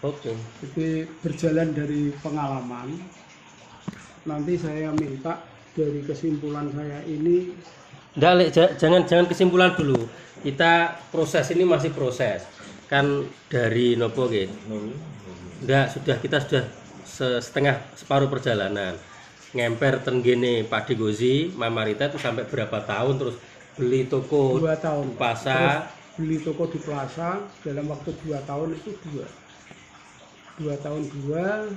Oke. Jadi berjalan dari pengalaman, nanti saya minta dari kesimpulan saya ini ja- jangan jangan kesimpulan dulu. Kita proses ini masih proses. Kan dari nopo nggih? Enggak, sudah kita sudah se- setengah separuh perjalanan. Ngemper tenggene Pak Degozi, Mamarita itu sampai berapa tahun terus beli toko dua tahun Plaza. beli toko di plaza dalam waktu dua tahun itu dua dua tahun dua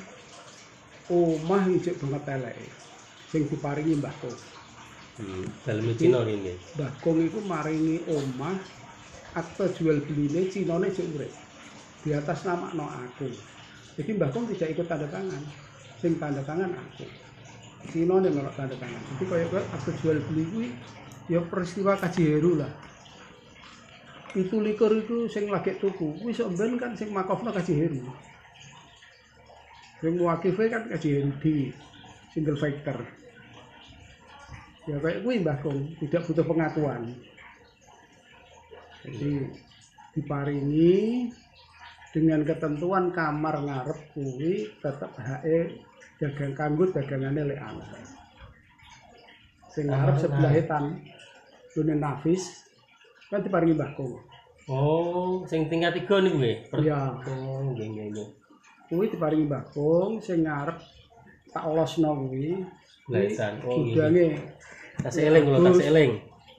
omah ijek banget telek sing diparingi Mbah Kong. Hmm, Cina ini. Mbah Kong itu maringi omah akte jual beline Cinone jek urip. Di atas nama no aku. Jadi Mbah Kong tidak ikut tanda tangan. Sing tanda tangan aku. Cinone ngelok tanda tangan. Jadi kayak kayak akte jual beli kuwi ya peristiwa kaji heru lah. Itu likur itu sing lagi tuku. Kuwi sok ben kan sing makofno kaji heru sing muakife kan di single factor. Ya kayak kuwi Mbah Kong tidak butuh pengakuan. Jadi diparingi dengan ketentuan kamar ngarep kuwi tetap HE dagang kanggo dagangane lek ana sing ngarep sebelah etan Dunia Nafis kan diparingi Mbah Kong. Oh, sing tingkat tiga nih gue. iya. Oh, nggih nggih. Kuwi diparingi Kong sing ngarep tak olosno kuwi Blaisan. Oh, gudange Tasih eling kula tasih eling.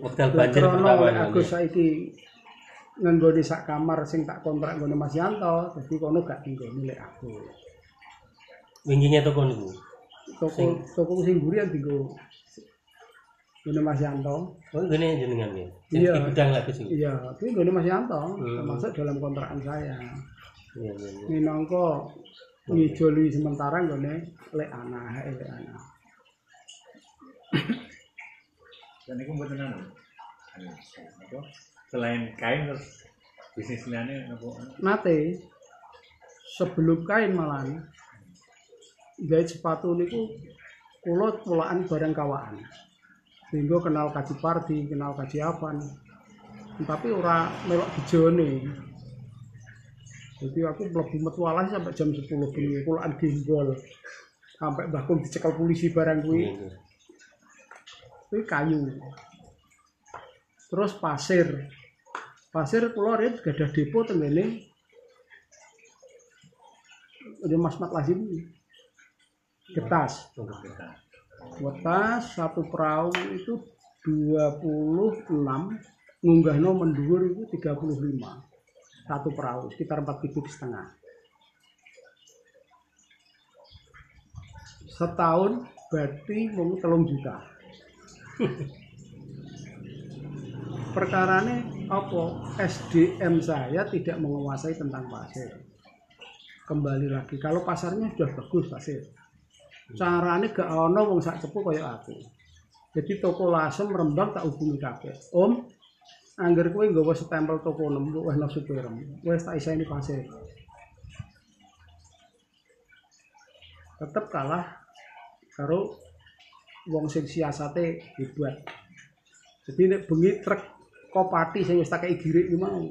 Wekdal banjir pertama. Agus saiki nganggone sak kamar sing tak kontrak nggone Mas Yanto, dadi kono gak dinggone lek aku. Winginge toko niku. Toko Sing- toko sing burian dinggo nggone Mas Yanto. Oh, ngene jenengan ya. Iya. di gudang lagi sing. Iya, kuwi nggone Mas Yanto, Hmm. termasuk dalam kontrakan saya. Iya, iya, iya. Minangka ngijoli sementara nggone lek ana, hae lek ana. Dan itu mboten anu. Anu, apa? Selain kain terus bisnis liane apa? Nate sebelum kain malan jahit sepatu niku kula pulaan barang kawaan. Sehingga kenal kaji pardi, kenal kaji avan. Tapi ora melok bijone. Jadi aku mlebu metu alas sampai jam 10 bengi pulaan gimbol. Sampai bahkan dicekel polisi barang Iya, kuwi. iya. Kuwi kayu. Terus pasir. Pasir kula rit gadah depo tenggene ada Mas Mat Lazim getas. Wetas satu perahu itu 26 ngunggahno mendur itu 35 satu perahu sekitar 4 kubik setengah. Setahun berarti mau telung juta. Perkarane apa? SDM saya tidak menguasai tentang pasir. Kembali lagi kalau pasarnya sudah bagus pasir. Carane gak ono wong sak cepu kaya aku. Jadi toko lasem rembang tak hubungi kabeh. Om angger kowe nggawa stempel toko nem wis nang supirem wis tak iseni pasir. Tetep kalah karo wong sing siasate hebat. Jadi nek bengi truk kopati sing wis tak kei girik iki mau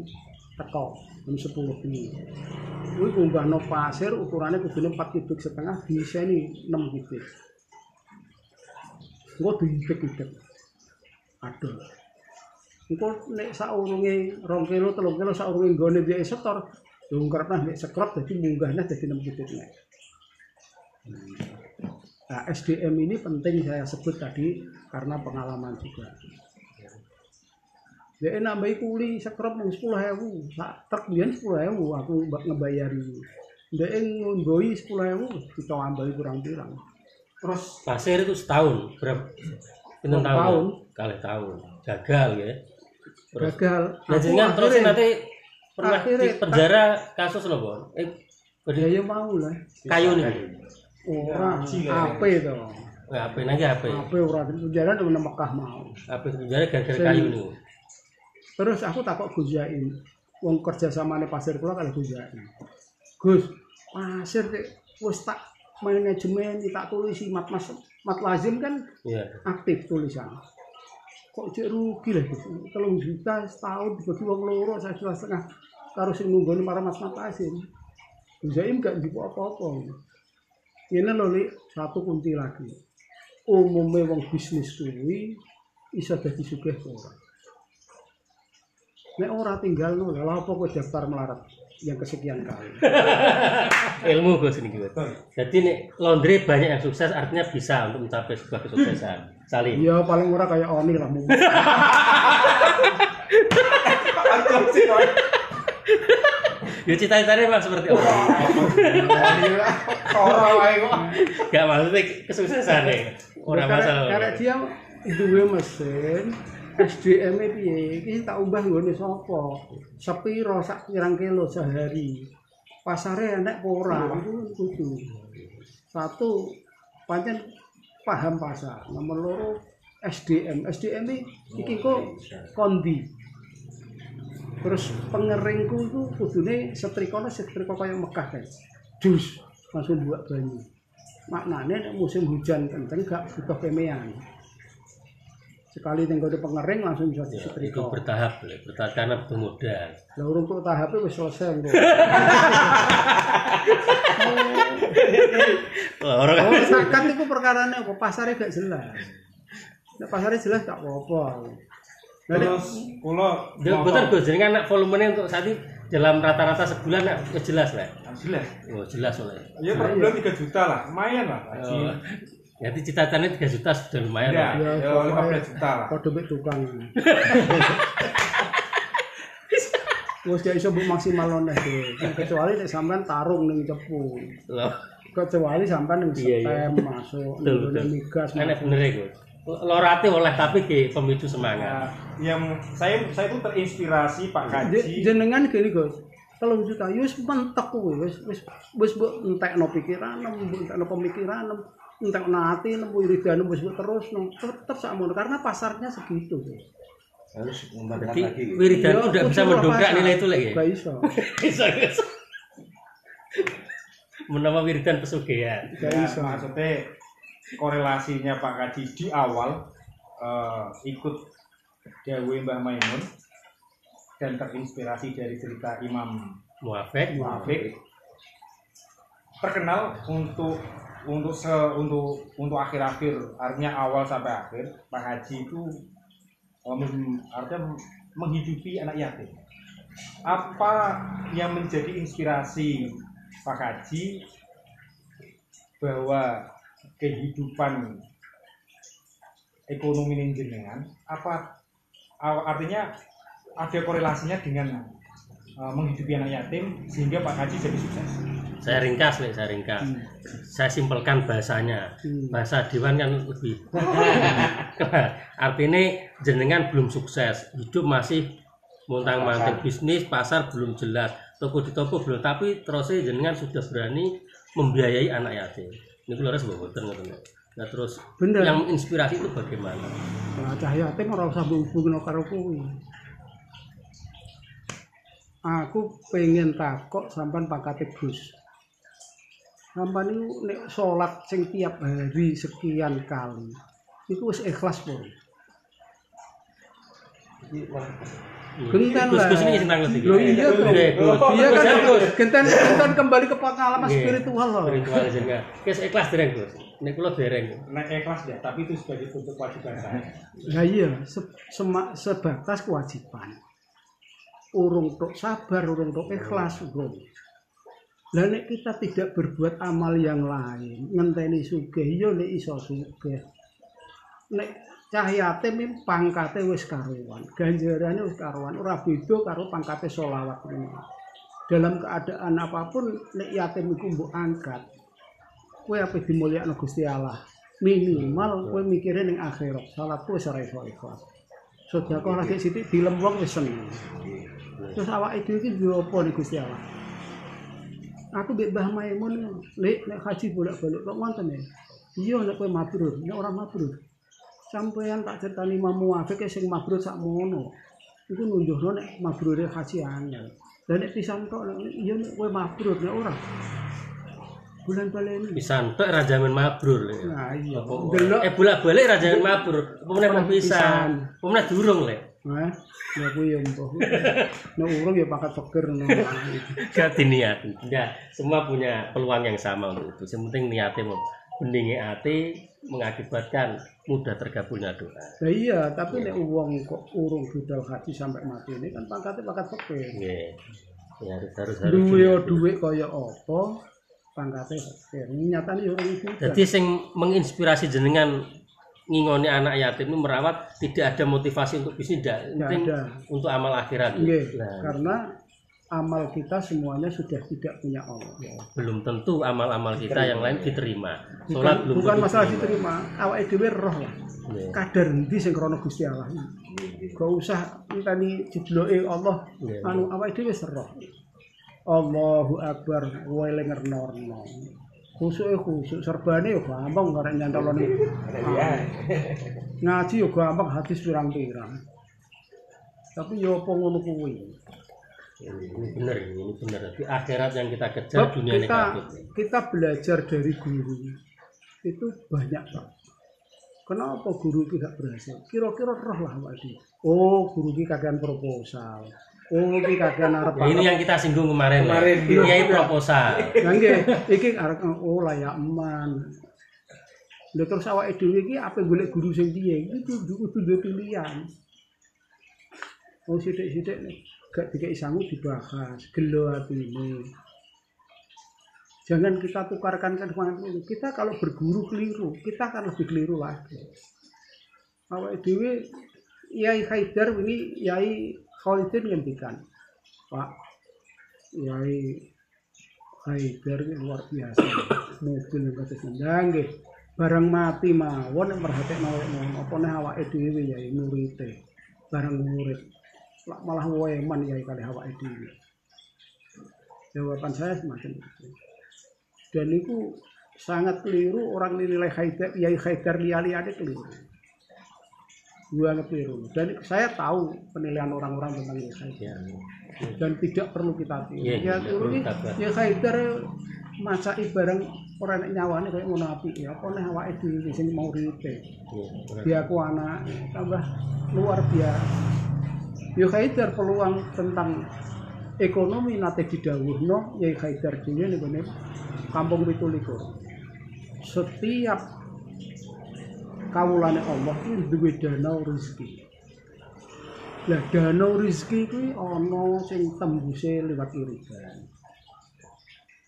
teko jam 10 bengi. Kuwi kunggahno pasir ukurane kudune 4 kubik setengah diseni 6 kubik. Engko diitik-itik aduh engko nek saurunge 2 kilo 3 kilo saurunge nggone dia setor dongkrapna nek sekrop dadi munggahnya dadi 6 kubik nek Nah, SDM ini penting saya sebut tadi karena pengalaman juga. Dia nambahi kuli yang sepuluh hewu, sak truk sepuluh hewu, aku mbak ngebayari. Dia ngunggoi sepuluh hewu, kita ambil kurang kurang. Terus pasir itu setahun berapa? Pinten tahun? tahun? Kali tahun. Gagal ya. Gagal. Nah, jenengan terus nanti pernah akhirnya- di penjara kasus loh, Bon. Eh, Ya ya mau lah. kayu nih. Orang apa itu? Apa lagi apa? Apa orang di penjara di Mekah mau. Apa di penjara gara-gara kayu nih? Terus aku takut gujain. Wong kerja sama nih pasir kula kalau gujain. Gus, pasir wis tak manajemen tak tulisi mat mas mat lazim kan Iya. aktif tulisan. Kok cek rugi lah. Telung juta setahun dibagi wong loro saya juta setengah karo sing nunggoni para mas mat lazim. Zaim gak njupuk apa-apa. Ini Lik, satu kunci lagi. Umumnya wong bisnis kuwi iso dadi sugih apa ora. Nek ora tinggal nol, lha apa kok daftar melarat yang kesekian kali. ilmu Gus ini Gus. Jadi nih laundry banyak yang sukses artinya bisa untuk mencapai sebuah kesuksesan. Salim. Iya paling ora kayak Oni lah mungkin. Ya cita-citanya memang seperti apa? Ora wae kok. Gak maksudnya kesuksesan nih. Orang Karena- masalah. Karena dia duwe mesin SDM -e piye iki tak umbah nggone sapa? Sepiro sak pirang kilo sehari. Pasare enek apa ora itu. Satu pancen paham pasar. Nomor loro SDM. SDM -e iki kok kondi. Terus pengeringku itu kudune setrikane setrika kaya Mekah guys. Dus langsung buat banyu. Maknanya nek musim hujan kenceng gak butuh kemean. Sekali tinggal di pengering langsung bisa Ya, itu disetrika. bertahap, Le. bertahap karena butuh modal. Lah urung kok tahapnya wis selesai engko. Orang Oh, zakat itu perkarane apa? Pasarnya gak jelas. Nek pasarnya jelas gak apa-apa. Terus kula Ya, betul Gus. Jadi kan nak volumenya untuk saat ini dalam rata-rata sebulan nak ya jelas lah. jelas. Oh, jelas oleh. Ya per bulan 3 juta lah, lumayan lah. Oh. Jadi cita-citanya 3 juta sudah lumayan Ya, lah. Ya, ya pokoknya- 15 juta lah. padha mek tukang. Wes gak iso mbok maksimal neh tuh. Kecuali nek sampean tarung ning cepu. Loh, Kecuali sampean ning Iya, iya. setem masuk ning migas. Masuk. bener ya Gus. Lorate oleh tapi ke pemicu semangat. Nah, yang saya saya itu terinspirasi Pak Haji. jenengan gini Gus kalau juta ya wis mentek kuwi wis wis wis entekno pikiran entekno pemikiran entekno ati nemu wiridan wis mbok terus tetep sakmono karena pasarnya segitu Gus. harus Jadi mengembangkan lagi wiridan Iya, itu udah bisa kudu mendongkrak nilai itu lagi. Gak iso. Bisa Gus. Menambah wiridan pesugihan. Gak Ya, iso. maksudnya korelasinya Pak Haji di awal eh, ikut Dawe Mbah Maimun dan terinspirasi dari cerita Imam Muafek. Muafik terkenal untuk untuk se untuk untuk akhir-akhir artinya awal sampai akhir Pak Haji itu mem- artinya menghidupi anak yatim. Apa yang menjadi inspirasi Pak Haji bahwa kehidupan ekonomi ini jenengan apa artinya ada korelasinya dengan uh, menghidupi anak yatim sehingga Pak Haji jadi sukses. Saya ringkas nih, saya ringkas. Saya simpelkan bahasanya. Hmm. Bahasa Dewan kan lebih. Artinya jenengan belum sukses, hidup masih montang manting bisnis, pasar belum jelas, toko di toko belum, tapi terusnya jenengan sudah berani membiayai anak yatim. Ini keluar sebuah boten ngoten. Nah terus Bener. yang inspirasi itu bagaimana? Nah, cahaya yatim ora usah hubungno karo kuwi. Aku pengen takok sampean pangkate Gus. Sampean niku nek salat sing tiap hari sekian kali. Iku wis ikhlas pun. Genten lah. Loh iya tuh. Iya. Iya kan genten genten kembali ke pengalaman spiritual loh. Spiritual jenengan. Kes ikhlas dereng, Gus. Nek kula dereng. Nah ikhlas ya, tapi itu sebagai bentuk kewajiban saya. Nah iya, sebatas kewajiban. Urung tok sabar, urung tok ikhlas, urung. Lah nek kita tidak berbuat amal yang lain, ngenteni sugih, ya nek iso sugih. Nek cah yatim iki pangkate wis karuan, ganjarane wis karuan, ora beda karo pangkate sholawat ini. Dalam keadaan apa pun, nek yatim iku mbok angkat, kowe apa dimulyakno Gusti Allah. Minimal kowe mikire ning akhirat, salatku wis ora iso ikhlas. Sedekah lagi sithik dilem wong wis seneng. Terus awake dhewe iki duwe apa ning Gusti Allah? Aku mbek Mbah Maimun, lek nek haji bolak-balik kok ngoten ya. Iya nek kowe mabrur, nek ora mabrur. Sampeyan tak critani Imam Muafik sing mabrur sakmono. Iku nunjukno nek mabrure haji angel. Lah nek pisan tok iya nek kowe mabrur nek ora. Bulan baleni. Pisan tok ra jamin mabrur. Le. Nah iya. Delok Eh bolak-balik ra jamin mabrur. Meneh mau Pisan. meneh durung, Le? Nah, ya kuwi ya mbah. Nek urung ya pakat peger ngono. gak diniati enggak semua punya peluang yang sama untuk itu yang penting niatnya mau beningi hati mengakibatkan mudah tergabungnya doa Nah iya, tapi nek wong kok urung budal haji sampai mati ini kan pangkatnya pakat peger. Nggih. ya harus harus harus Duwe duwe kaya apa pangkatnya peger. Nyatane yo jadi sing menginspirasi jenengan ngingoni anak yatim itu merawat tidak ada motivasi untuk bisnis tidak penting untuk amal akhirat Nggih, Nah, karena amal kita semuanya sudah tidak punya Allah. belum tentu amal-amal kita yang lain diterima Bukan, sholat belum bukan masalah diterima. awake dhewe roh lah. Nggih. Kadar endi sing krana Gusti Allah. Gak usah entani jebloke Allah, anu awake dhewe roh. Allahu Akbar, weling ngernorno. Khusuke khusuk, serbane yo gampang karek nyantolone. Ngaji yo gampang hadis pirang-pirang. Tapi yo apa ngono kuwi? ini benar ini benar di akhirat yang kita kejar Sebab dunia kita negatif kita belajar dari guru itu banyak pak. Kenapa guru tidak berhasil? Kira-kira roh lah Pak. Oh guru ini kagian proposal. Oh ini kagian arep Ya, ini yang kita singgung kemarin Kemarin, ya. Proposal Nah, nggih, iki arep oh layak eman. Lha terus awake dhewe iki apa golek guru sing piye? Iki kudu kudu pilihan. Oh sithik-sithik gak dikei sangu dibahas, gelo atine. Jangan kita tukarkan kan itu. Kita kalau berguru keliru, kita akan lebih keliru lagi. Awake dhewe Yai Haidar ini Yai Khalidin ngendikan, Pak, Yai Haidar ini luar biasa. Mobil kata sendang nggih. Barang mati mawon yang merhatekno apa nih awake dhewe ya murite barang murid Lah malah weman ya kali awake dhewe. Jawaban saya semacam itu dan itu sangat keliru orang nilai Haidar Yai Haidar liali-liali keliru gua keliru dan saya tahu penilaian orang-orang tentang Yai Haidar ya. dan tidak perlu kita tiru. Iya, ya tidak tiru perlu ini ya Haidar macai barang ora nek nyawane kayak ngono apik ya apa nek awake dhewe sing mau rite. Ya, benar. Dia aku anak tambah luar biasa. Ya Haidar peluang tentang ekonomi nate didhawuhno ya Haidar dhewe nek kampung 17. Setiap kawulane Allah itu duwe danau rezeki. Lah danau rezeki kuwi ana sing tembuse lewat irigan.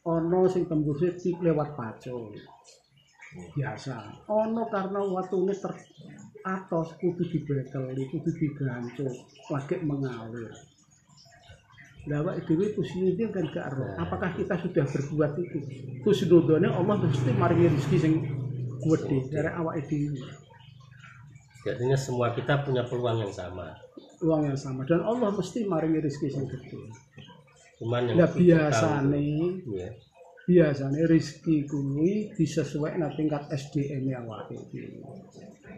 Ana sing tembuse lewat pacul. Biasa. Ana karena watune ter atos kudu dibekel, kudu digancuk, lagi mengalir. Lah awake dhewe itu kan gak ero. Apakah kita sudah berbuat itu? Kusnudone Allah mesti maringi rezeki sing gede dari awake dhewe. Artinya semua kita punya peluang yang sama. Uang yang sama dan Allah mesti maringi rezeki sing gede. Cuman yang tahu- biasane ya, biasanya rezeki kuwi disesuaikan tingkat SDM yang awake dhewe.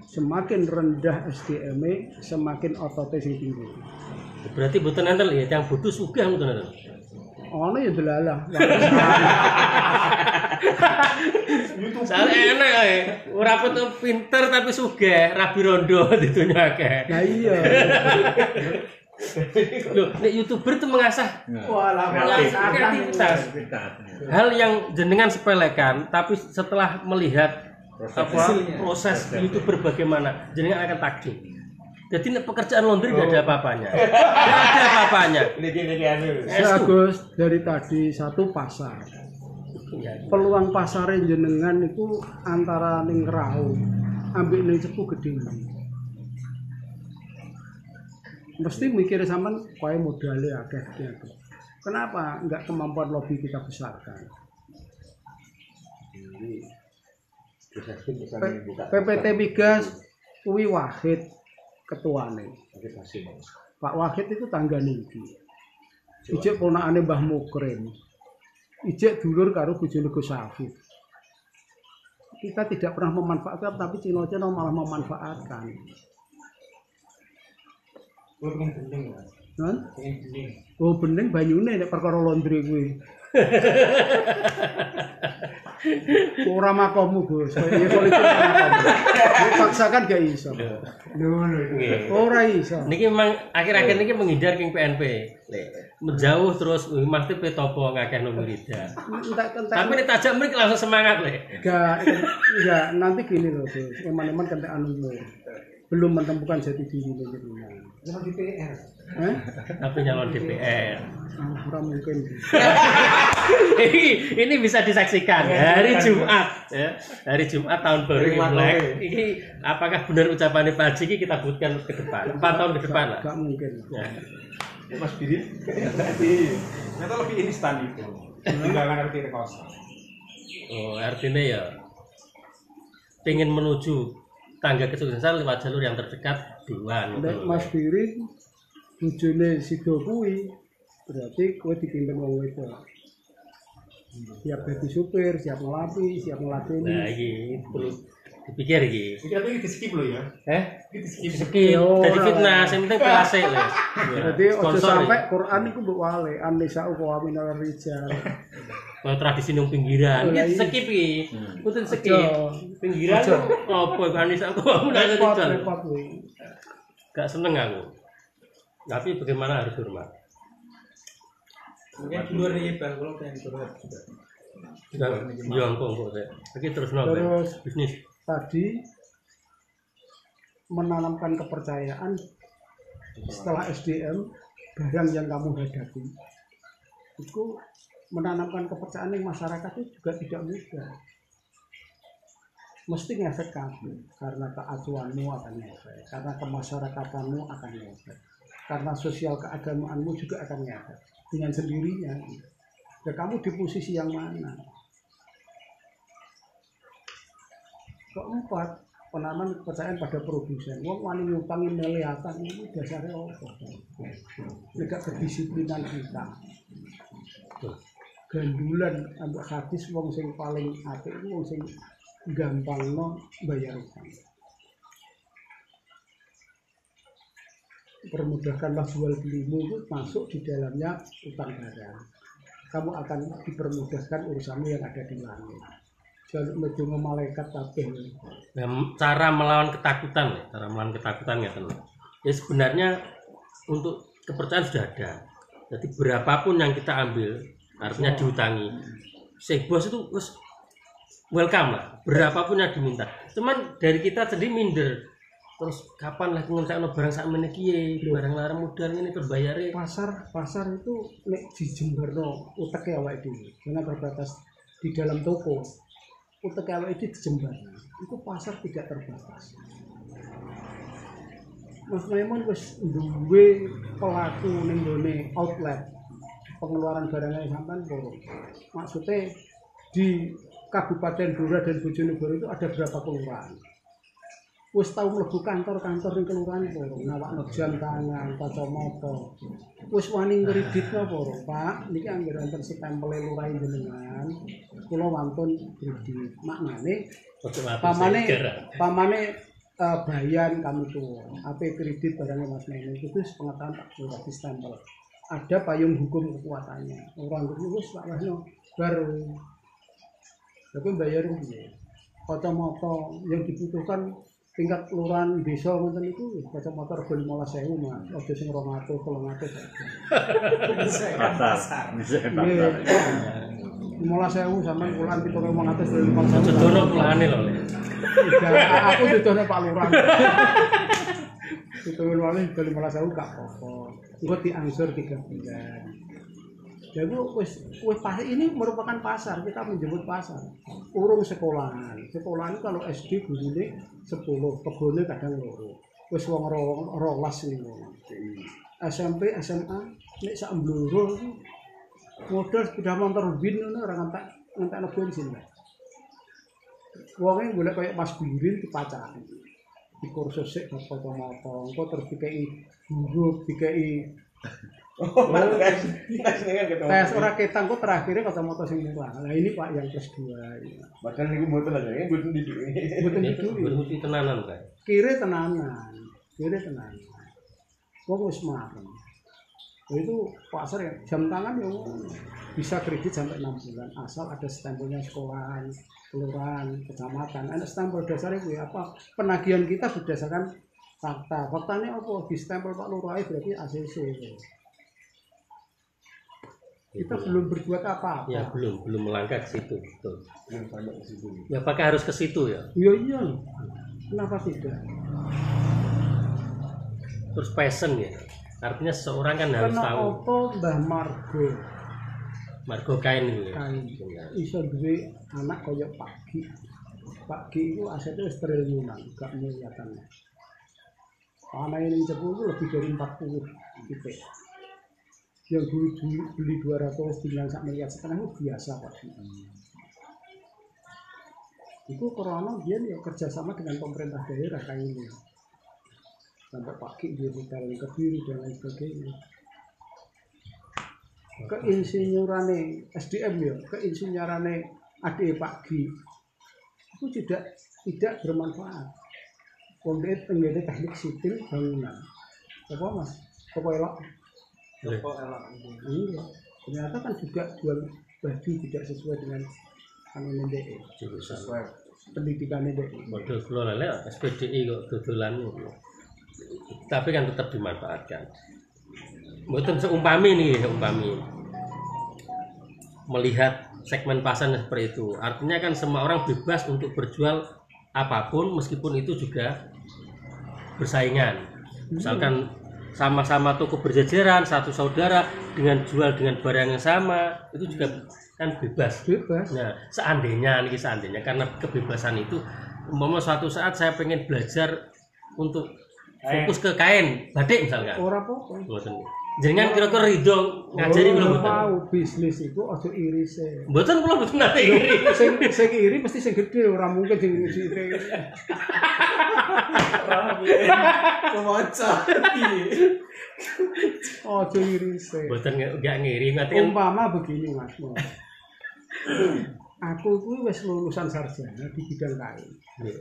Semakin rendah SDM semakin ototnya sing tinggi. berarti butuh nanti ya yang butuh sugih butuh nanti. Ono ya delalah. Soalnya enak ya, ora betul pinter tapi sugih, rabi rondo ditunya akeh. Nah iya. Loh, nek youtuber itu mengasah Walah Kreatif. kreativitas. Hal yang jenengan sepelekan, tapi setelah melihat apa Hasilnya. proses youtuber bagaimana, jenengan akan takjub. Jadi nek pekerjaan laundry tidak ada apa-apanya, tidak ada apa-apanya. Ini anu. Bagus dari tadi satu pasar. Peluang pasar jenengan itu antara ning rau ambil ning cepu gede. Mesti mikir sampean kowe modalnya akeh gitu. Kenapa enggak kemampuan lobby kita besarkan? PPT Migas kuwi Wahid ketuane. Pak Wahid itu tangga niki. Ijek ponakane Mbah Mukrim. Ijek dulur karo bojone Gus Afif. Kita tidak pernah memanfaatkan tapi Cina-Cina malah memanfaatkan. Kan? Oh bening banyune nek perkara laundry kuwi. Ora makomu, Gus. Ya politik. Dipaksakan gak iso. Nggih. Ora iso. Niki memang akhir-akhir niki menghindar king PNP. Menjauh terus Mas Tipe topo ngakeh wiridan. Entek entek. Tapi ini tajam mriki langsung semangat le. Enggak, enggak, nanti gini loh, Gus. Eman-eman kentek anu. Belum menemukan jati diri lho jenengan. Sama di PR. Tapi nyalon DPR. Ora mungkin. ini, ini bisa disaksikan hari Jumat ya. Hari Jumat tahun baru Imlek. Ini apakah benar ucapannya Pak Haji ini kita buktikan ke depan. Empat tahun ke depan lah. Enggak mungkin. Ya. Mas Bidin. Ternyata lebih instan itu. Tinggalkan arti rekosa. Oh, artinya ya pengen menuju tangga kesuksesan lewat jalur yang terdekat. Nek Mas bojone Sido kuwi berarti kowe dipimpin wong wedok. Siap jadi supir, siap ngelapi, siap Nah, ngeladeni. ini perlu dipikir iki. Jadi tapi ini di skip loh ya. Eh? Ini di skip. Skip, jadi ora. fitnah, yang penting PAC lah. Jadi ojo Sponsor sampai iki. Quran iku mbok wale, anisa uqa minal rijal. Kalau tradisi nang pinggiran, lah, iki iya. skip iki. Kudu skip. Ojo. Pinggiran Ojo. kan aku aku nang Repot, rijal. Gak seneng aku. Tapi bagaimana harus hormat. Mungkin di luar dari bang, kalau pengen curhat juga. Yo engko engko saya. Iki terus nopo. Terus Bisnis. tadi menanamkan kepercayaan setelah SDM barang yang kamu hadapi itu menanamkan kepercayaan yang masyarakat itu juga tidak mudah mesti ngefek kamu karena keacuanmu akan ngefek karena kemasyarakatanmu akan ngefek karena sosial keagamaanmu juga akan ngefek dengan sendirinya. Ya kamu di posisi yang mana? Keempat penanaman kepercayaan pada produsen. Wong wani ngutangi miliatan ini dasarnya apa? Tidak kedisiplinan kita. Gandulan ambek hadis wong sing paling apik wong sing gampang no bayar utang permudahkanlah jual belimu masuk di dalamnya utang barang kamu akan dipermudahkan urusanmu yang ada di langit jangan mendungo malaikat kabeh Nah, cara melawan ketakutan, ya, cara melawan ketakutan ya teman. Ya sebenarnya untuk kepercayaan sudah ada. Jadi berapapun yang kita ambil, artinya diutangi. Si bos itu welcome lah, berapapun yang diminta. Cuman dari kita sendiri minder. Terus kapan lagi ngontak barang sak meniki, barang larang modal ini terbayari. pasar pasar itu nek di Jemberno utek ya awake dhewe. Karena terbatas di dalam toko. Utek awake dhewe di Jember itu pasar tidak terbatas. Mas Maimun wis duwe pelaku ning outlet. Pengeluaran barangnya sampean poro maksudnya di Kabupaten Blora dan Bojonegoro itu ada berapa kelurahan wis tau mlebu kantor-kantor ning kelurahan poro nawakno jam tangan kacamata wis wani ngreditno poro Pak? Niki anggere wonten stempel lurah jenengan kula wantun kredit maknane pamane pamane eh, bayan kami tuh apa kredit barangnya Mas Maimun itu wis pengetahuan Pak Lurah stempel. Ada payung hukum kekuatannya. Orang itu wis Wahno. Baru. Tapi bayar piye? Kacamata yang dibutuhkan tingkat kelurahan desa ngoten itu kacamata rego 15.000 Mas aja sing 200 300 pasar bisa Nggih. pasar 15.000 sampean kulan 7.500 dari 5.000 Sedono pulangane lho. Enggak, aku didone Pak Lurah. Itu wali malah saya gak apa-apa. Gue diangsur tiga bulan. Jadi wis wis pas ini merupakan pasar kita menyebut pasar. Urung sekolahan. Sekolahan kalau SD gurune 10, kebone kadang loro. Wis wong ro- rolas niku. SMP, SMA nek sak mbloro modal sepeda motor bin ngono ora ngentak ngentakno bensin. Pak. Wonge golek kaya Mas. Di kursus sik bab kacamata, engko terus dikei huruf, dikei Oh, tes tes ini kan ketemu. tes ora ketang kok terakhirnya kacamata sing murah. Nah ini Pak yang plus 2. Padahal niku mboten aja, ini mboten di Mboten Ini itu. berhenti tenanan kan. Kire tenanan. Kire tenanan. Wong wis marem. Itu pasar ya jam tangan ya bisa kredit sampai enam bulan asal ada stempelnya sekolahan kelurahan kecamatan ada stempel dasar itu ya apa penagihan kita berdasarkan fakta faktanya apa di stempel Pak Lurah berarti ACC kita belum berbuat apa-apa. Ya belum belum melangkah ke situ betul. Situ. ya apakah harus ke situ ya. Iya iya. Kenapa tidak? Terus passion ya. Artinya seseorang kan harus tahu. apa Mbah Margo? Margo kain itu ya. Kain. Iso duwe anak kaya Pak Gi Pak Gi itu asetnya triliunan gak miliatan Tanah yang cepu itu lebih dari 40 gitu yang dulu dulu beli 200 tinggal sak miliar. Setengah itu biasa Pak Gi itu corona dia ya kerjasama dengan pemerintah daerah kayak ini. Sampai Pak Ki dia ditaruh ke biru dan lain sebagainya. Keinsinyurane SDM ya keinsinyurane adik Pak Gi itu tidak tidak bermanfaat. Pondok tenggene teknik sipil bangunan. Apa mas? Apa elok iya. Ternyata kan juga jual baju tidak sesuai dengan anu DE jurusan. Sesuai. pendidikan DE model kula lele SPDI kok dodolan tapi kan tetap dimanfaatkan. Mboten seumpami nih seumpami. Melihat segmen pasar seperti itu. Artinya kan semua orang bebas untuk berjual apa pun meskipun itu juga bersaingan. Misalkan sama-sama toko berjajaran satu saudara dengan jual dengan barang yang sama itu juga kan bebas. Bebas. Nah, seandainya nih seandainya karena kebebasan itu umpama suatu saat saya pengen belajar untuk fokus ke kain batik Mboten. Jenengan kira-kira ridho ngajari kula Ora mboten. tahu bisnis itu ojo iri sih Mboten kula mboten nate iri. sing sing iri mesti sing gede ora mungkin sing sithik Kewaca. ojo iri sih Mboten nge- nggak ngiri ngerti kan. umpama begini mas aku kuwi wis lulusan sarjana di bidang kain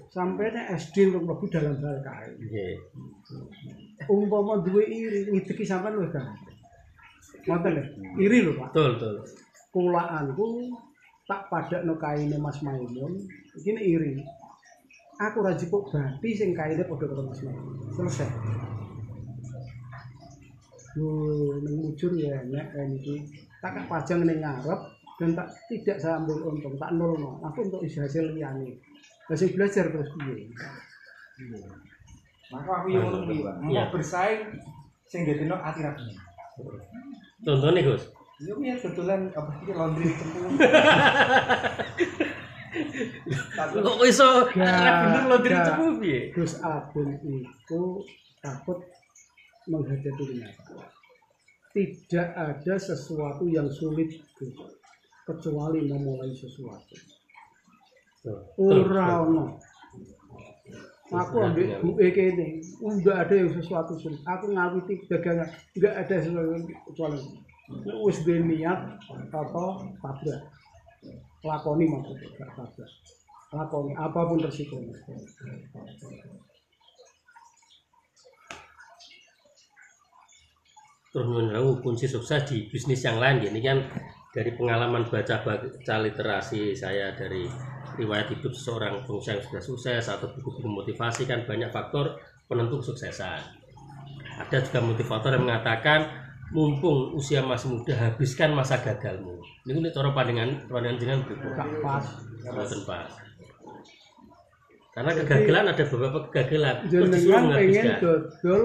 sampai SD untuk mlebu dalam hal kain Nggih. Umpama duwe iri ngideki sampean wis kan ngoten lho iri lho Pak. Betul, betul. kulaanku tak padakno kaine Mas Maimun. Iki iri. Aku ra jipuk bathi sing kaine padha karo Mas Maimun. Selesai. Duh, ning mujur ya nek iki tak pajang ning ngarep dan tak tidak saya ambil untung tak nolno aku untuk isi hasil liyane masih belajar terus piye Maka aku yang ngono kuwi, Iya. bersaing sing dadekno ati rabi. Contohnya Gus. Yo ya kebetulan apa iki laundry cepu. Kok iso Gak, ra bener laundry cepu piye? Gus Abun itu takut menghadapi kenyataan. Tidak ada sesuatu yang sulit Gus, kecuali memulai sesuatu. Tuh, Ora betul, ono. Aku ambil bu kene, enggak ada yang sesuatu sulit. Aku ngawiti dagangan, enggak ada sesuatu yang kecuali Nek wis duwe niat atau tabrak. Lakoni maksudnya, gak tabrak. Lakoni apa pun resikonya. terus menunggu kunci sukses di bisnis yang lain ini kan dari pengalaman baca baca literasi saya dari riwayat hidup seorang pengusaha yang sudah sukses atau buku-buku motivasi kan banyak faktor penentu kesuksesan. Ada juga motivator yang mengatakan mumpung usia masih muda habiskan masa gagalmu. Ini ini cara pandangan pandangan jenengan berikut pas. Pas. Karena kegagalan ada beberapa kegagalan. Jenengan pengen menghabiskan? dodol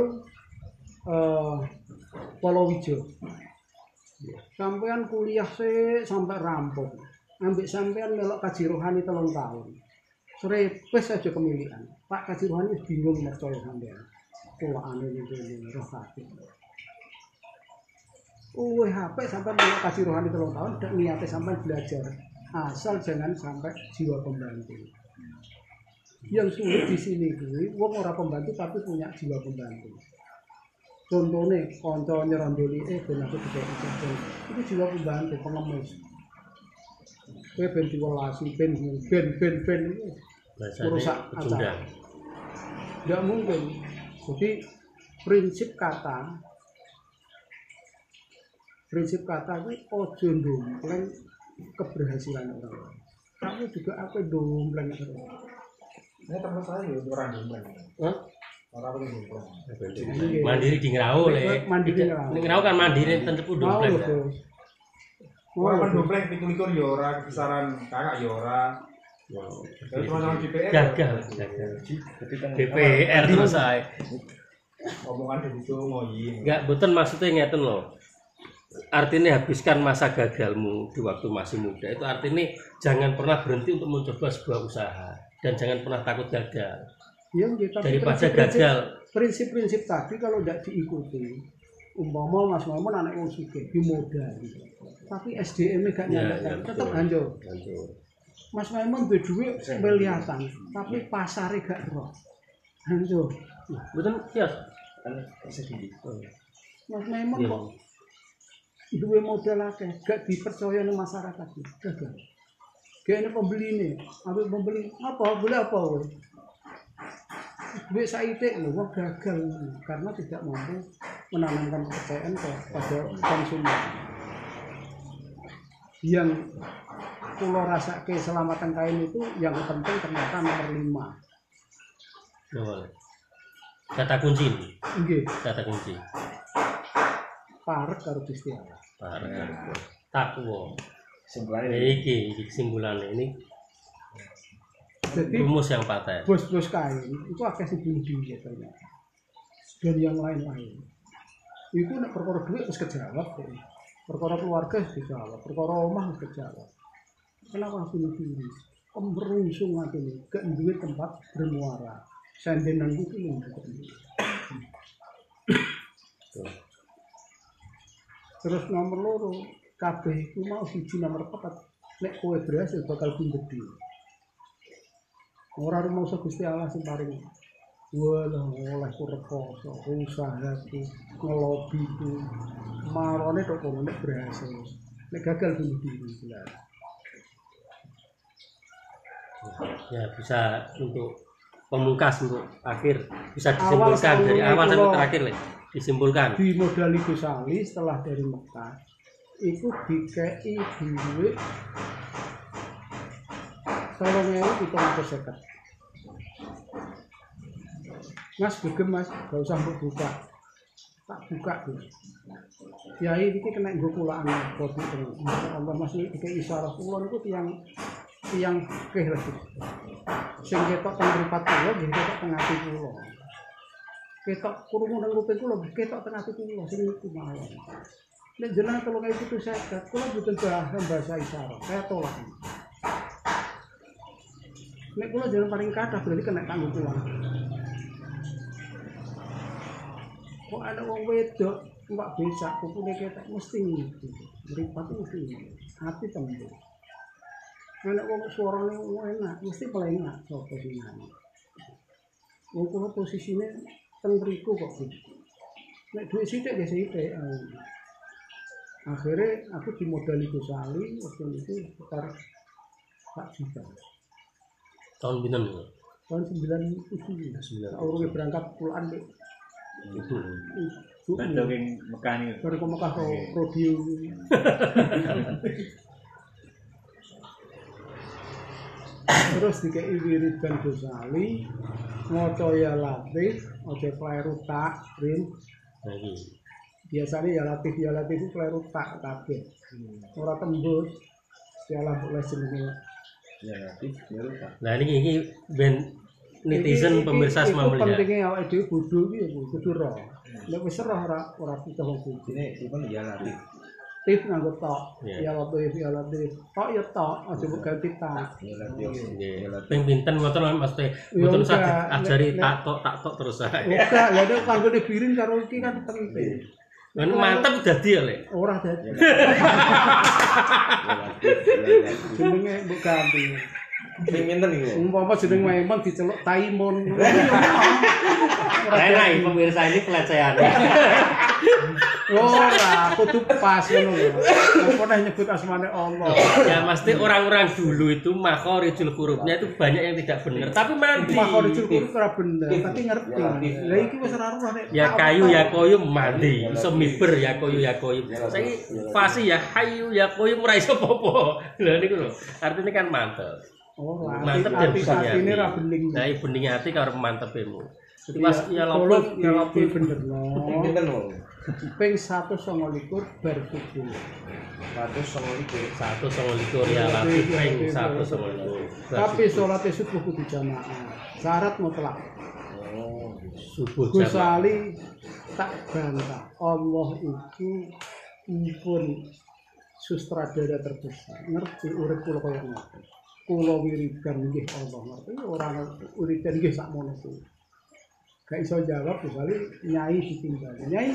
eh Polowijo. Sampean kuliah sih sampai rampung. Ambek sampean melok kaji rohani telung tahun. Srepes aja kemilikan. Pak kaji rohani bingung percaya sampean. Kulaane niku roh kabeh. Uwe HP sampai melok kaji rohani telung tahun dan niatnya sampai belajar. Asal jangan sampai jiwa pembantu. Yang sulit di sini kuwi wong ora pembantu tapi punya jiwa pembantu. Contohnya, konco nyerondoli, eh ben aku ikut Itu jiwa pembantu, pengemis. Kowe ben diwelasi, ben ben ben ben itu merusak acara. Tidak mungkin. Jadi prinsip kata prinsip kata kuwi ojo ndompleng keberhasilan orang lain. Tapi juga apa ndompleng terus. Ini teman saya ya orang Jombang. Hah? Orang yang mandiri di ngerau le Mandiri ngerau. Di ngerau kan mandiri tentu kudu Dompleng pitu likur ya ora kisaran kakak ya ora. Terus teman-teman DPR gagal DPR saya omongan dari itu ngoyi. Enggak, betul maksudnya ngeten loh. Artinya habiskan masa gagalmu di waktu masih muda. Itu artinya jangan pernah berhenti untuk mencoba sebuah usaha dan jangan pernah takut gagal. Iya, nggih, tapi daripada prinsip-prinsip- gagal. Prinsip-prinsip tadi kalau tidak diikuti, umpama Mas Mamun anak wong sugih dimodali. Tapi SDM-nya gak Ya, nyampe, ya, tetap betul. hancur. Hancur. Mas Mamun duwe duit miliatan, tapi pasarnya gak roh. Hancur. Betul, ya. kan sedih. Mas Mamun Iya. kok duwe modal akeh, gak dipercaya ning masyarakat. Gagal. Kayaknya pembeli nih, ambil pembeli apa? Beli apa? woy? Duit saite lho, gagal karena tidak mampu menanamkan kepercayaan kepada konsumen. Yang pulau rasa keselamatan kain itu yang penting ternyata nomor lima. Ya, boleh. Kata kunci ini, kata kunci. parek karo Gusti Allah. Parah. Takwa. Simpulannya Iki, iki kesimpulannya ini Jadi rumus yang patah. bos-bos kain itu sing bunuh diri ternyata dan yang lain-lain itu nek perkara duit wis kejawab kok perkara keluarga wis dijawab perkara omah wis kejawab. Kenapa bunuh diri pemberungsung atine gak duwe tempat bermuara. Sandenan ku lho terus nomor loro kabeh iku mau siji nomor papat nek kowe berhasil bakal diri Ora rumangsa Gusti Allah sing paring. Walah oleh rekoso, usahaku, ngelobiku. Marone tok kono nek berhasil. Nek gagal bunuh diri jelas. Ya bisa untuk pemungkas untuk akhir bisa Awal disimpulkan dari tahun awal itu sampai terakhir Le. Disimpulkan. Di modali Gus Ali setelah dari Mekah itu dikei duit ewu pitung atus seket. Mas gegem mas, gak usah mbok buka. Tak buka tuh. Kiai ini kena nggo kulaan kopi terus. Allah mas ini dikei isyarah kula niku tiyang tiyang fikih lho. Sing ketok teng mripat kula nggih ketok teng ati kula. Ketok krungu nang kuping kula ketok teng ati kula sing niku mawon. Nek jenengan tolong itu tuh saya kula mboten bahasa bahasa isyarat. Saya tolak. Nek kula jangan paling kata berarti kena kanggo kula. Kok ada wong wedok mbak besak kupune ketok mesti. Mripat itu mesti hati tembus. Nek wong suarane enak mesti pelengak sapa sing ngene. Wong posisine teng mriku kok. Nek duit sithik ya sithik. eh. Akhirnya aku dimodali Gus Ali waktu itu sekitar 4 juta. Tahun pinten niku? tahun 97 Sembilan. Urungnya berangkat pulaan deh Itu. ibu Bandung yang Mekah nih. baru ke Mekah ke rodeo terus dikei wiridan Gosali ngoco ya latif ojo kleru tak rim Nah, iki. biasanya ya latif ya latif itu kleru tak kabeh ora tembus Sialah boleh jenenge Ya nanti ya lupa. Nah ini ini ben netizen pemirsa semua melihat. pentingnya awake dhewe bodho iki ya kudu roh nek wis roh ora ora bisa wong bodho Ini pun ya nanti. tif nganggo tok Iya. ya latif ya latif tok ya tok aja mbok ganti tak Ya. Ya nanti. Ping pinten ngoten Mas Teh. Ya Mboten saged nek- ajari tak tok tak tok terus ae. Ora, ya nek kanggo birin karo iki kan penting. Kan mantep dadi ya, Le. Ora dadi. Ya. Ya nanti. Jenenge mbok ganti. Ping pinten iki? Umpama jeneng memang diceluk Taimon. Enak pemirsa ini pelecehan. Ora, kudu pas ngono lho. Apa nek nyebut asmane Allah. ya pasti orang-orang dulu itu makhorijul hurufnya itu banyak yang tidak benar tapi mandi Makhorijul huruf ora bener, tapi ngerti. Lah iki wis ora roh nek. ya kayu ya koyo mandi iso miber ya koyo ya koyo saiki fasi ya hayu ya koyo ora iso popo lha niku lho artinya kan mantep Oh, mantep dan tapi bening ini ra bening. nah iya bening hati karo mantepmu jadi pas ya Kalau lopo ya lopo benerno. Pinten wong? Ping 129 bar subuh. 129. satu sama likur ya lagi peng satu sama likur Tapi sholat subuh kudu jamaah. Syarat mutlak. Oh. subuh Gusali tak bantah. Allah itu pun sutradara terbesar. Ngerti urip kula kaya ngoten. Kula wiridan nggih Allah ngerti ora wiridan nggih sakmono kuwi. Gak iso jawab Gusali nyai ditinggal. Nyai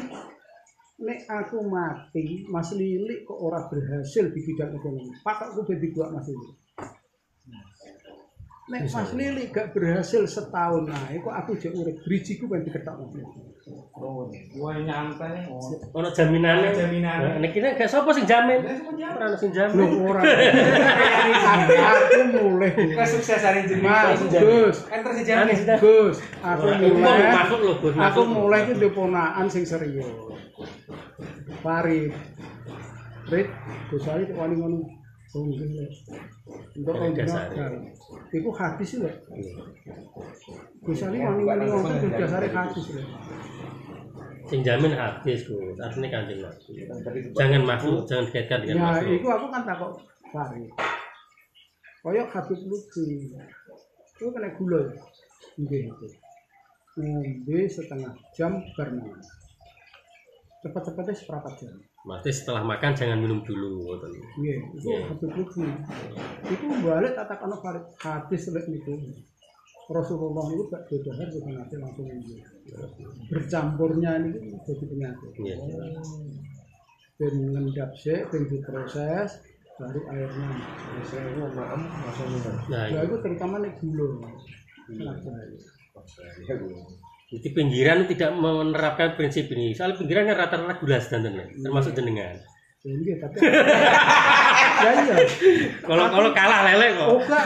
nek aku mati Mas Lilik kok ora berhasil di bidang ekonomi. Pak aku ben dibuat Mas Lilik. Nek Mas Lilik gak berhasil setahun nah, kok aku jek urip drijiku ben diketok Mas Lilik. Oh. Wah nyantai. ono jaminane Ono jaminane. Nah, nek kene gak sapa sing jamin ora ono sing jamin ora. aku mulai Kesuksesan jeneng. Mas Gus, Kan terus dijamin. Gus, aku mulai masuk lho Gus aku mulai itu di ponakan sing serius. Farid. Rit, Gus Ali wani ngono. Nggih, Lek. Untuk Dari orang dasar. Iku hadis Ali wani wani ngono itu dasare hadis lho. sing jamin hadis Gus artinya kanjeng Nabi jangan makhluk jangan dikaitkan dengan Ya, makhluk iku aku kan takut Farid. Koyok Habib Lutfi. Itu kena gula ya? Nggih itu. Ngombe setengah jam bar mangan. Cepet-cepetnya seperempat jam. Berarti setelah makan jangan minum dulu ngoten. Itu Iya. Habib Lutfi. Itu balik tak takon Farid hadis lek niku. Rasulullah itu gak dodahar bukan nanti langsung ini. Bercampurnya ini jadi penyakit. Iya. Dan ngendap sih, dan diproses, baru airnya. Mau maem langsung minum. Nah, Ya itu. itu terutama nek. Iya. Ya, Bu. Jadi pinggiran tidak menerapkan prinsip ini. Soal pinggiran kan rata-rata gula sedanten, termasuk jenengan. Ya iya, tapi ya iya. Kalau kalau kalah lele kok. Oh enggak,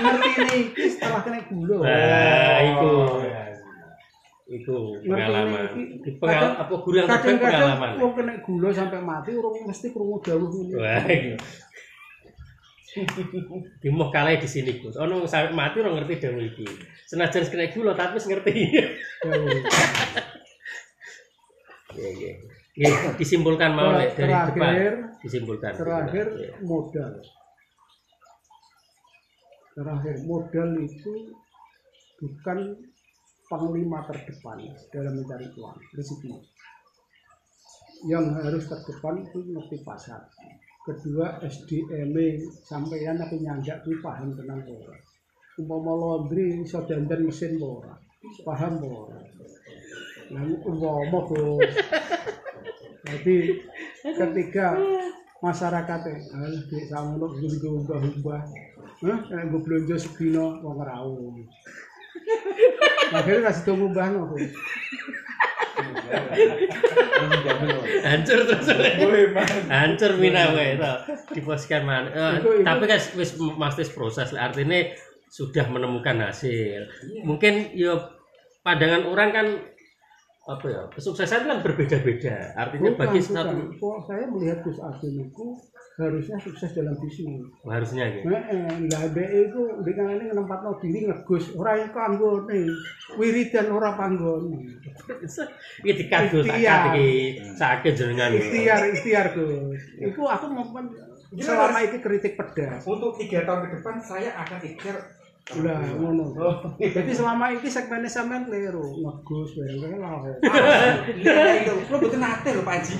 ngerti ini setelah kena gula. Nah, itu. iya. Itu Ngerti pengalaman. ini, pengal apa guru yang terbaik Kadang-kadang pengalaman. wong kena gula sampai mati urung mesti krungu dawuh ngene. Wah, Dimoh kalah di sini Gus. Ono sampai mati orang ngerti dawuh iki. Senajan kena gula tapi wis ngerti. Ya, iya. Iya, disimpulkan mau dari Terakhir- depan. Disimpulkan. Terakhir Iya. modal. Terakhir modal itu bukan panglima terdepan dalam mencari uang rezeki. Yang harus terdepan itu ngerti pasar. Kedua SDM sampeyan tapi nyandak kuwi paham tenang ora. Umpama laundry iso dandan mesin ora. Paham ora. Nah, umpama bos. Jadi ketika masyarakatnya alah duit samono gue umbah-umbah Hah? Gue belanja segino wong rawuh. Akhirnya kasih tau ngubah no. Hancur terus. Hancur mina wae to diposkan mana Eh, tapi kan wis masih proses. Artinya sudah menemukan hasil. Mungkin yo pandangan orang kan apa ya kesuksesan kan berbeda-beda. Artinya bagi Bukan, satu saya melihat Gus Agim itu harusnya sukses dalam bisnis. harusnya gitu Nah, eh, lah DE itu dengan ini menempatkan diri ngegus orang yang kanggo nih wiridan orang panggone. Ini dikado tak Ikhtiar. iki sakit jenengan. Ikhtiar ikhtiar Gus itu aku memang selama itu kritik pedas. Untuk tiga tahun ke depan saya akan ikhtiar. Lah ngono. Jadi selama ini segmennya sampean keliru ngegus bareng lah Iya itu. Lo betul nate lo Pak Haji.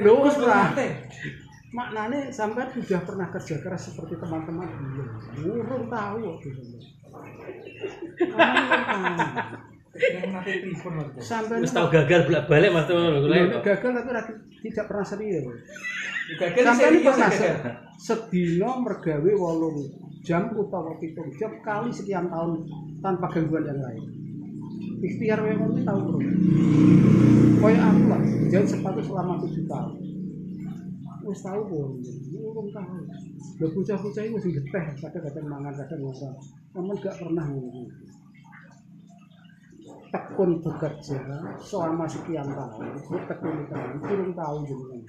Lho lah nate. Maknanya sampean sudah pernah kerja keras seperti teman-teman. Belum urung tahu waktu itu. Wis tau gagal bolak-balik mas teman gagal tapi ra- tidak pernah serius. Gagal sampean serius pernah gagal. se- sedina mergawe wolung jam utawa pitung jam kali sekian tahun tanpa gangguan yang lain. Ikhtiar yang ngono tahu bro kayak aku lah jahit sepatu selama tujuh tahun wis tahu kok. Urung tahu lho bocah-bocah iki sing geteh. Kadang-kadang mangan kadang ora namun gak pernah ngono tekun bekerja selama sekian tahun tekun tahun kurang tahu jenengan.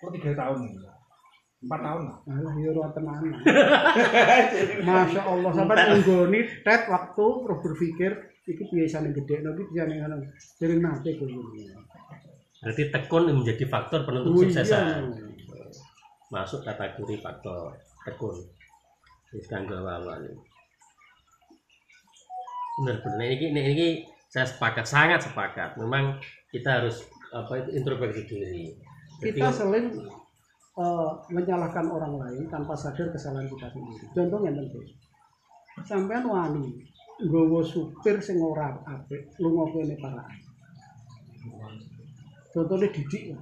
Kok tiga tahun? Empat tahun lah. Alah ya ora. Masya Allah sampai nggoni tet waktu terus berpikir iki biasanya gede nanti biasanya ngono. Jadi nate kok Berarti tekun menjadi faktor penentu Oh, kesuksesan. iya. Masuk kategori faktor tekun. Wis kanggo awal Benar benar. Nah, Ini, ini, ini saya sepakat, sangat sepakat. Memang kita harus apa itu introspeksi diri. Jadi, Kita selain eh, menyalahkan orang lain tanpa sadar kesalahan kita sendiri. Contohnya tentu. Sampean wani nggawa supir sing ora apik lunga kene paraan. Contohnya didik.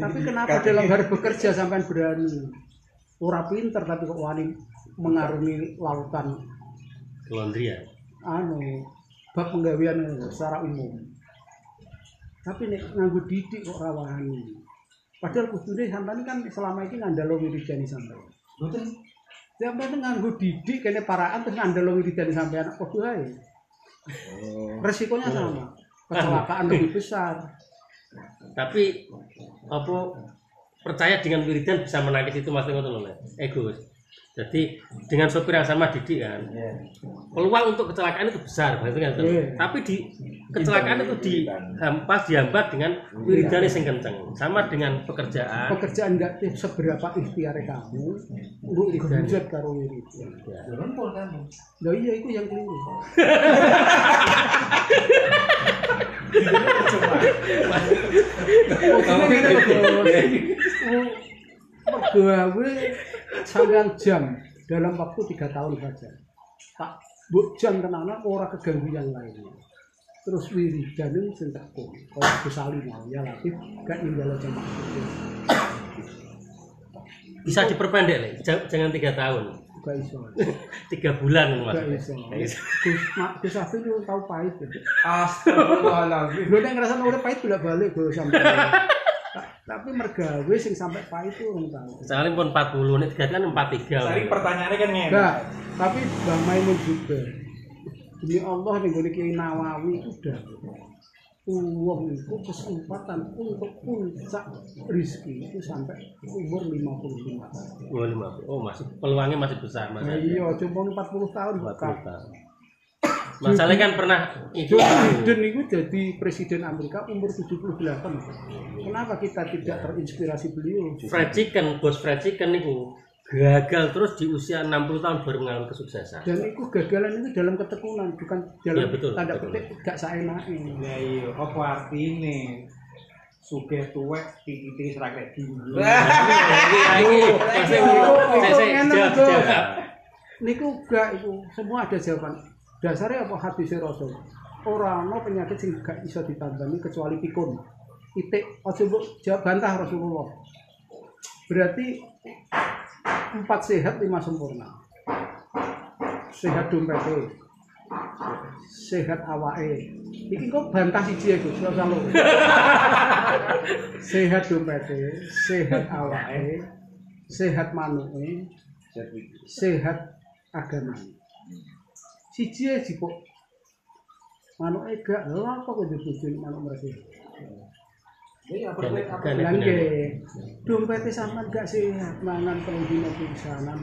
Tapi kenapa dalam hari bekerja sampai berani? Ora pinter tapi kok wani mengarungi lautan Laundry ya. anu bab penggawean secara umum. Tapi nek nganggo didik kok ora wani. Padahal kudune sampean kan selama ini ngandalo wiridani sampean. Betul. Sampean nganggo didik kene paraan terus ngandalo wiridani sampean padha ae. Oh. Resikonya sama. Kecelakaan lebih besar. Tapi apa percaya dengan wiridan bisa menangkis itu maksudnya ngono lho. Ego. Jadi dengan sopir yang sama didik kan. Peluang untuk kecelakaan itu besar, berarti kan. Iya. Tapi di kecelakaan itu dihampas dihambat dengan wiridane sing kenceng. Sama dengan pekerjaan. Pekerjaan enggak seberapa ikhtiar kamu untuk berwujud karo wiridan. Ya. Kan. Lah iya itu yang keliru. Kamu Pegawai sampean jam dalam waktu tiga tahun saja. Tak buk jam tenana ora keganggu yang lainnya. Terus wiridan ini sing tekun. Kalau kesali mau ya latif gak ninggal jam Bisa diperpendek jangan tiga tahun, Gak iso. tiga bulan iso. Gak iso. Gus Mak Gus Afif itu tahu pahit. Astagfirullahaladzim. Lu nek ngerasa urip pahit bolak balik gue sampai. Ta- Tapi mergawe sing sampai pahit itu orang tahu. Soalnya pun 40, nih tiga kan 43. Tadi pertanyaannya kan ngene. Enggak, tapi Mbah Maimun juga. Demi Allah nih gue Nawawi itu udah uang itu kesempatan untuk puncak rizki itu sampai umur 55 tahun. Oh, 50. Oh, masih peluangnya masih besar Nah, mas. iya, cuma 40 tahun 40 bukan. tahun. Masalahnya kan pernah itu Joe Biden itu jadi presiden Amerika umur 78. Kenapa kita tidak terinspirasi beliau? fried chicken, bos fried chicken itu gagal terus di usia 60 tahun baru mengalami kesuksesan. Dan itu gagalan itu dalam ketekunan, bukan dalam Iya, betul, tanda petik gak saenake. Ya iya, apa artine? Sugih tuwek saya saya jawab jawab. Niku gak itu semua ada jawaban. Dasarnya apa hadis Rasul? Orang no penyakit sing gak bisa ditambani kecuali pikun. Titik mbok jawab bantah Rasulullah. Berarti empat sehat lima sempurna. Sehat dompetnya, sehat awake. Iki kok bantah ya Gus, ora usah lho. Sehat dompetnya, sehat awake, sehat manuke, sehat agama. Siji ae jipuk. Manuke gak lho apa kok dibojone manuk mereka. Iya, Dan- apa nggih, dompete sampean gak sehat, mangan telung dina pisanan.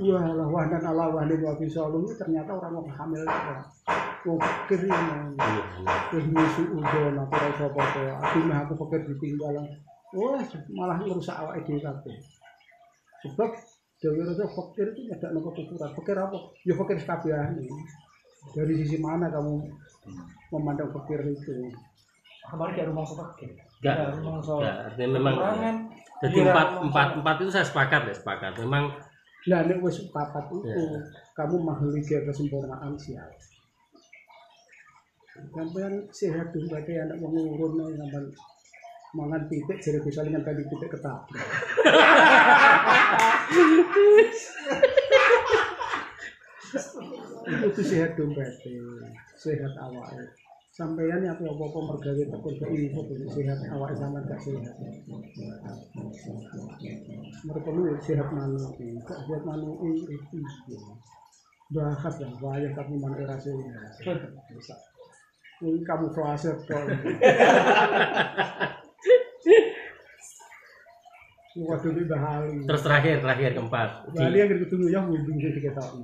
Wah, lah wah dan Allah wah wa bisalum ternyata orang mau hamil kok. Pikir yang wis musuh udon apa ora iso apa-apa. Aku mah aku pikir ditinggal. Wah, malah ngerusak awake dhewe kabeh. Sebab Dewi Rasul fakir itu tidak nopo kufuran. Fakir apa? Ya fakir sekabian. Dari sisi mana kamu memandang fakir itu? Kemarin dia rumah seperti. Enggak, soal. enggak, artinya memang jadi Iya, empat empat empat itu saya sepakat ya sepakat. Memang Nah, nek wis papat itu Ya. kamu mahliga kesempurnaan sial. Sampean sehat dulu berarti anak wong urun ae sampean mangan titik jadi bisa dengan tadi titik ketak. itu sehat dompet, sehat awake. Sampeyan ya apa-apa mergawe teko gak info sehat awake sampean gak sehat. Mereka lu sehat manuki, gak sehat manuki itu. Bahas lah, bahaya tapi mana rasa ini kamu flase kok. Waduh di Bali. Terus terakhir terakhir keempat. Bali yang ketemu ya sih diketok.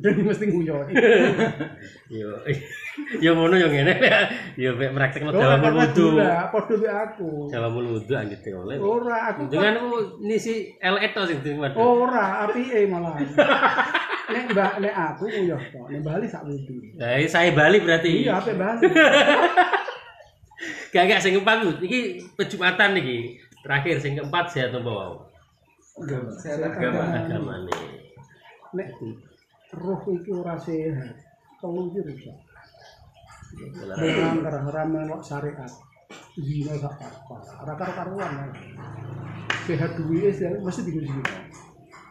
Dan ini mesti nguyon. Yo yo ngono yo ngene ya. Yo mek praktekno Oh, dalam karena wudu. Podo be aku. Dalam wudu anggite oleh. Ora, aku Dengan aku ini si LE to sing dimakan. ora apike malah. Nek Mbak nek aku uyah kok. Nek Bali sak wudu. Ini saya Bali berarti. Iya, apik Bali. Gak gak sing keempat iki pejumatan iki. Terakhir sing keempat saya tambah wow. Agama. Agama nih. Nek roh iki ora sehat. Tolong iki rusak. Melanggar haram melok syariat. Zina sak apa. Ora karo-karuan. Sehat duwe sehat mesti digo zina.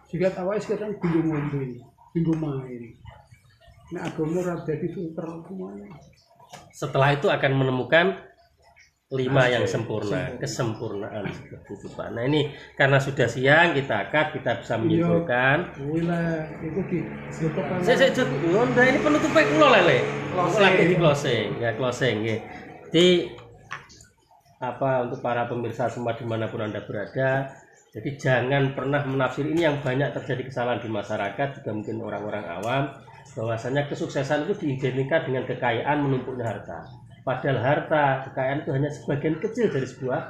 Sehat awake sekarang gulung ngombe, tinggo main. Nek agama ora dadi filter semuanya. Setelah itu akan menemukan lima yang sempurna, kesempurnaan itu Pak. Nah ini karena sudah siang kita akad kita bisa menyimpulkan. Kuwi lah, iku di Saya saya Jod. Honda ini penutupnya kulo lele. Lagi di closing, ya closing ya. Jadi apa untuk para pemirsa semua di mana pun anda berada, jadi jangan pernah menafsir ini yang banyak terjadi kesalahan di masyarakat juga mungkin orang-orang awam bahwasanya kesuksesan itu diidentikan dengan kekayaan menumpuknya harta. Padahal harta kekayaan itu hanya sebagian kecil dari sebuah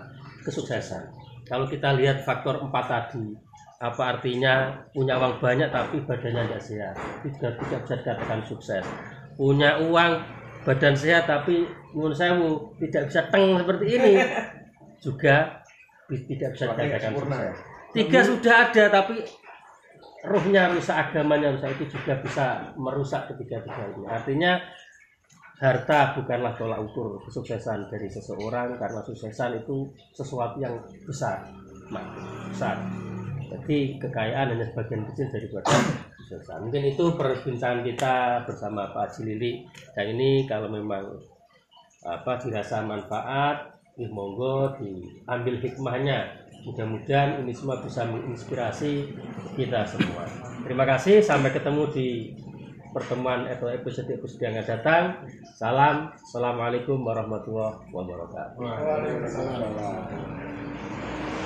kesuksesan. Kalau kita lihat faktor empat tadi, apa artinya punya uang banyak tapi badannya tidak sehat, tidak tidak bisa dikatakan sukses. Punya uang badan sehat tapi menurut saya tidak bisa teng seperti ini juga tidak bisa dikatakan sukses. Tiga sudah ada tapi rohnya rusak agamanya rusak itu juga bisa merusak ketiga-tiga ini. Artinya harta bukanlah tolak ukur kesuksesan dari seseorang karena kesuksesan itu sesuatu yang besar, Mak, besar. Jadi kekayaan hanya sebagian kecil daripada kesuksesan. Mungkin itu perbincangan kita bersama Pak Haji Lili. Dan ini kalau memang apa dirasa manfaat, ya monggo diambil hikmahnya. Mudah-mudahan ini semua bisa menginspirasi kita semua. Terima kasih, sampai ketemu di pertemuan atau episode-episode yang akan datang. Salam, Assalamualaikum warahmatullahi wabarakatuh.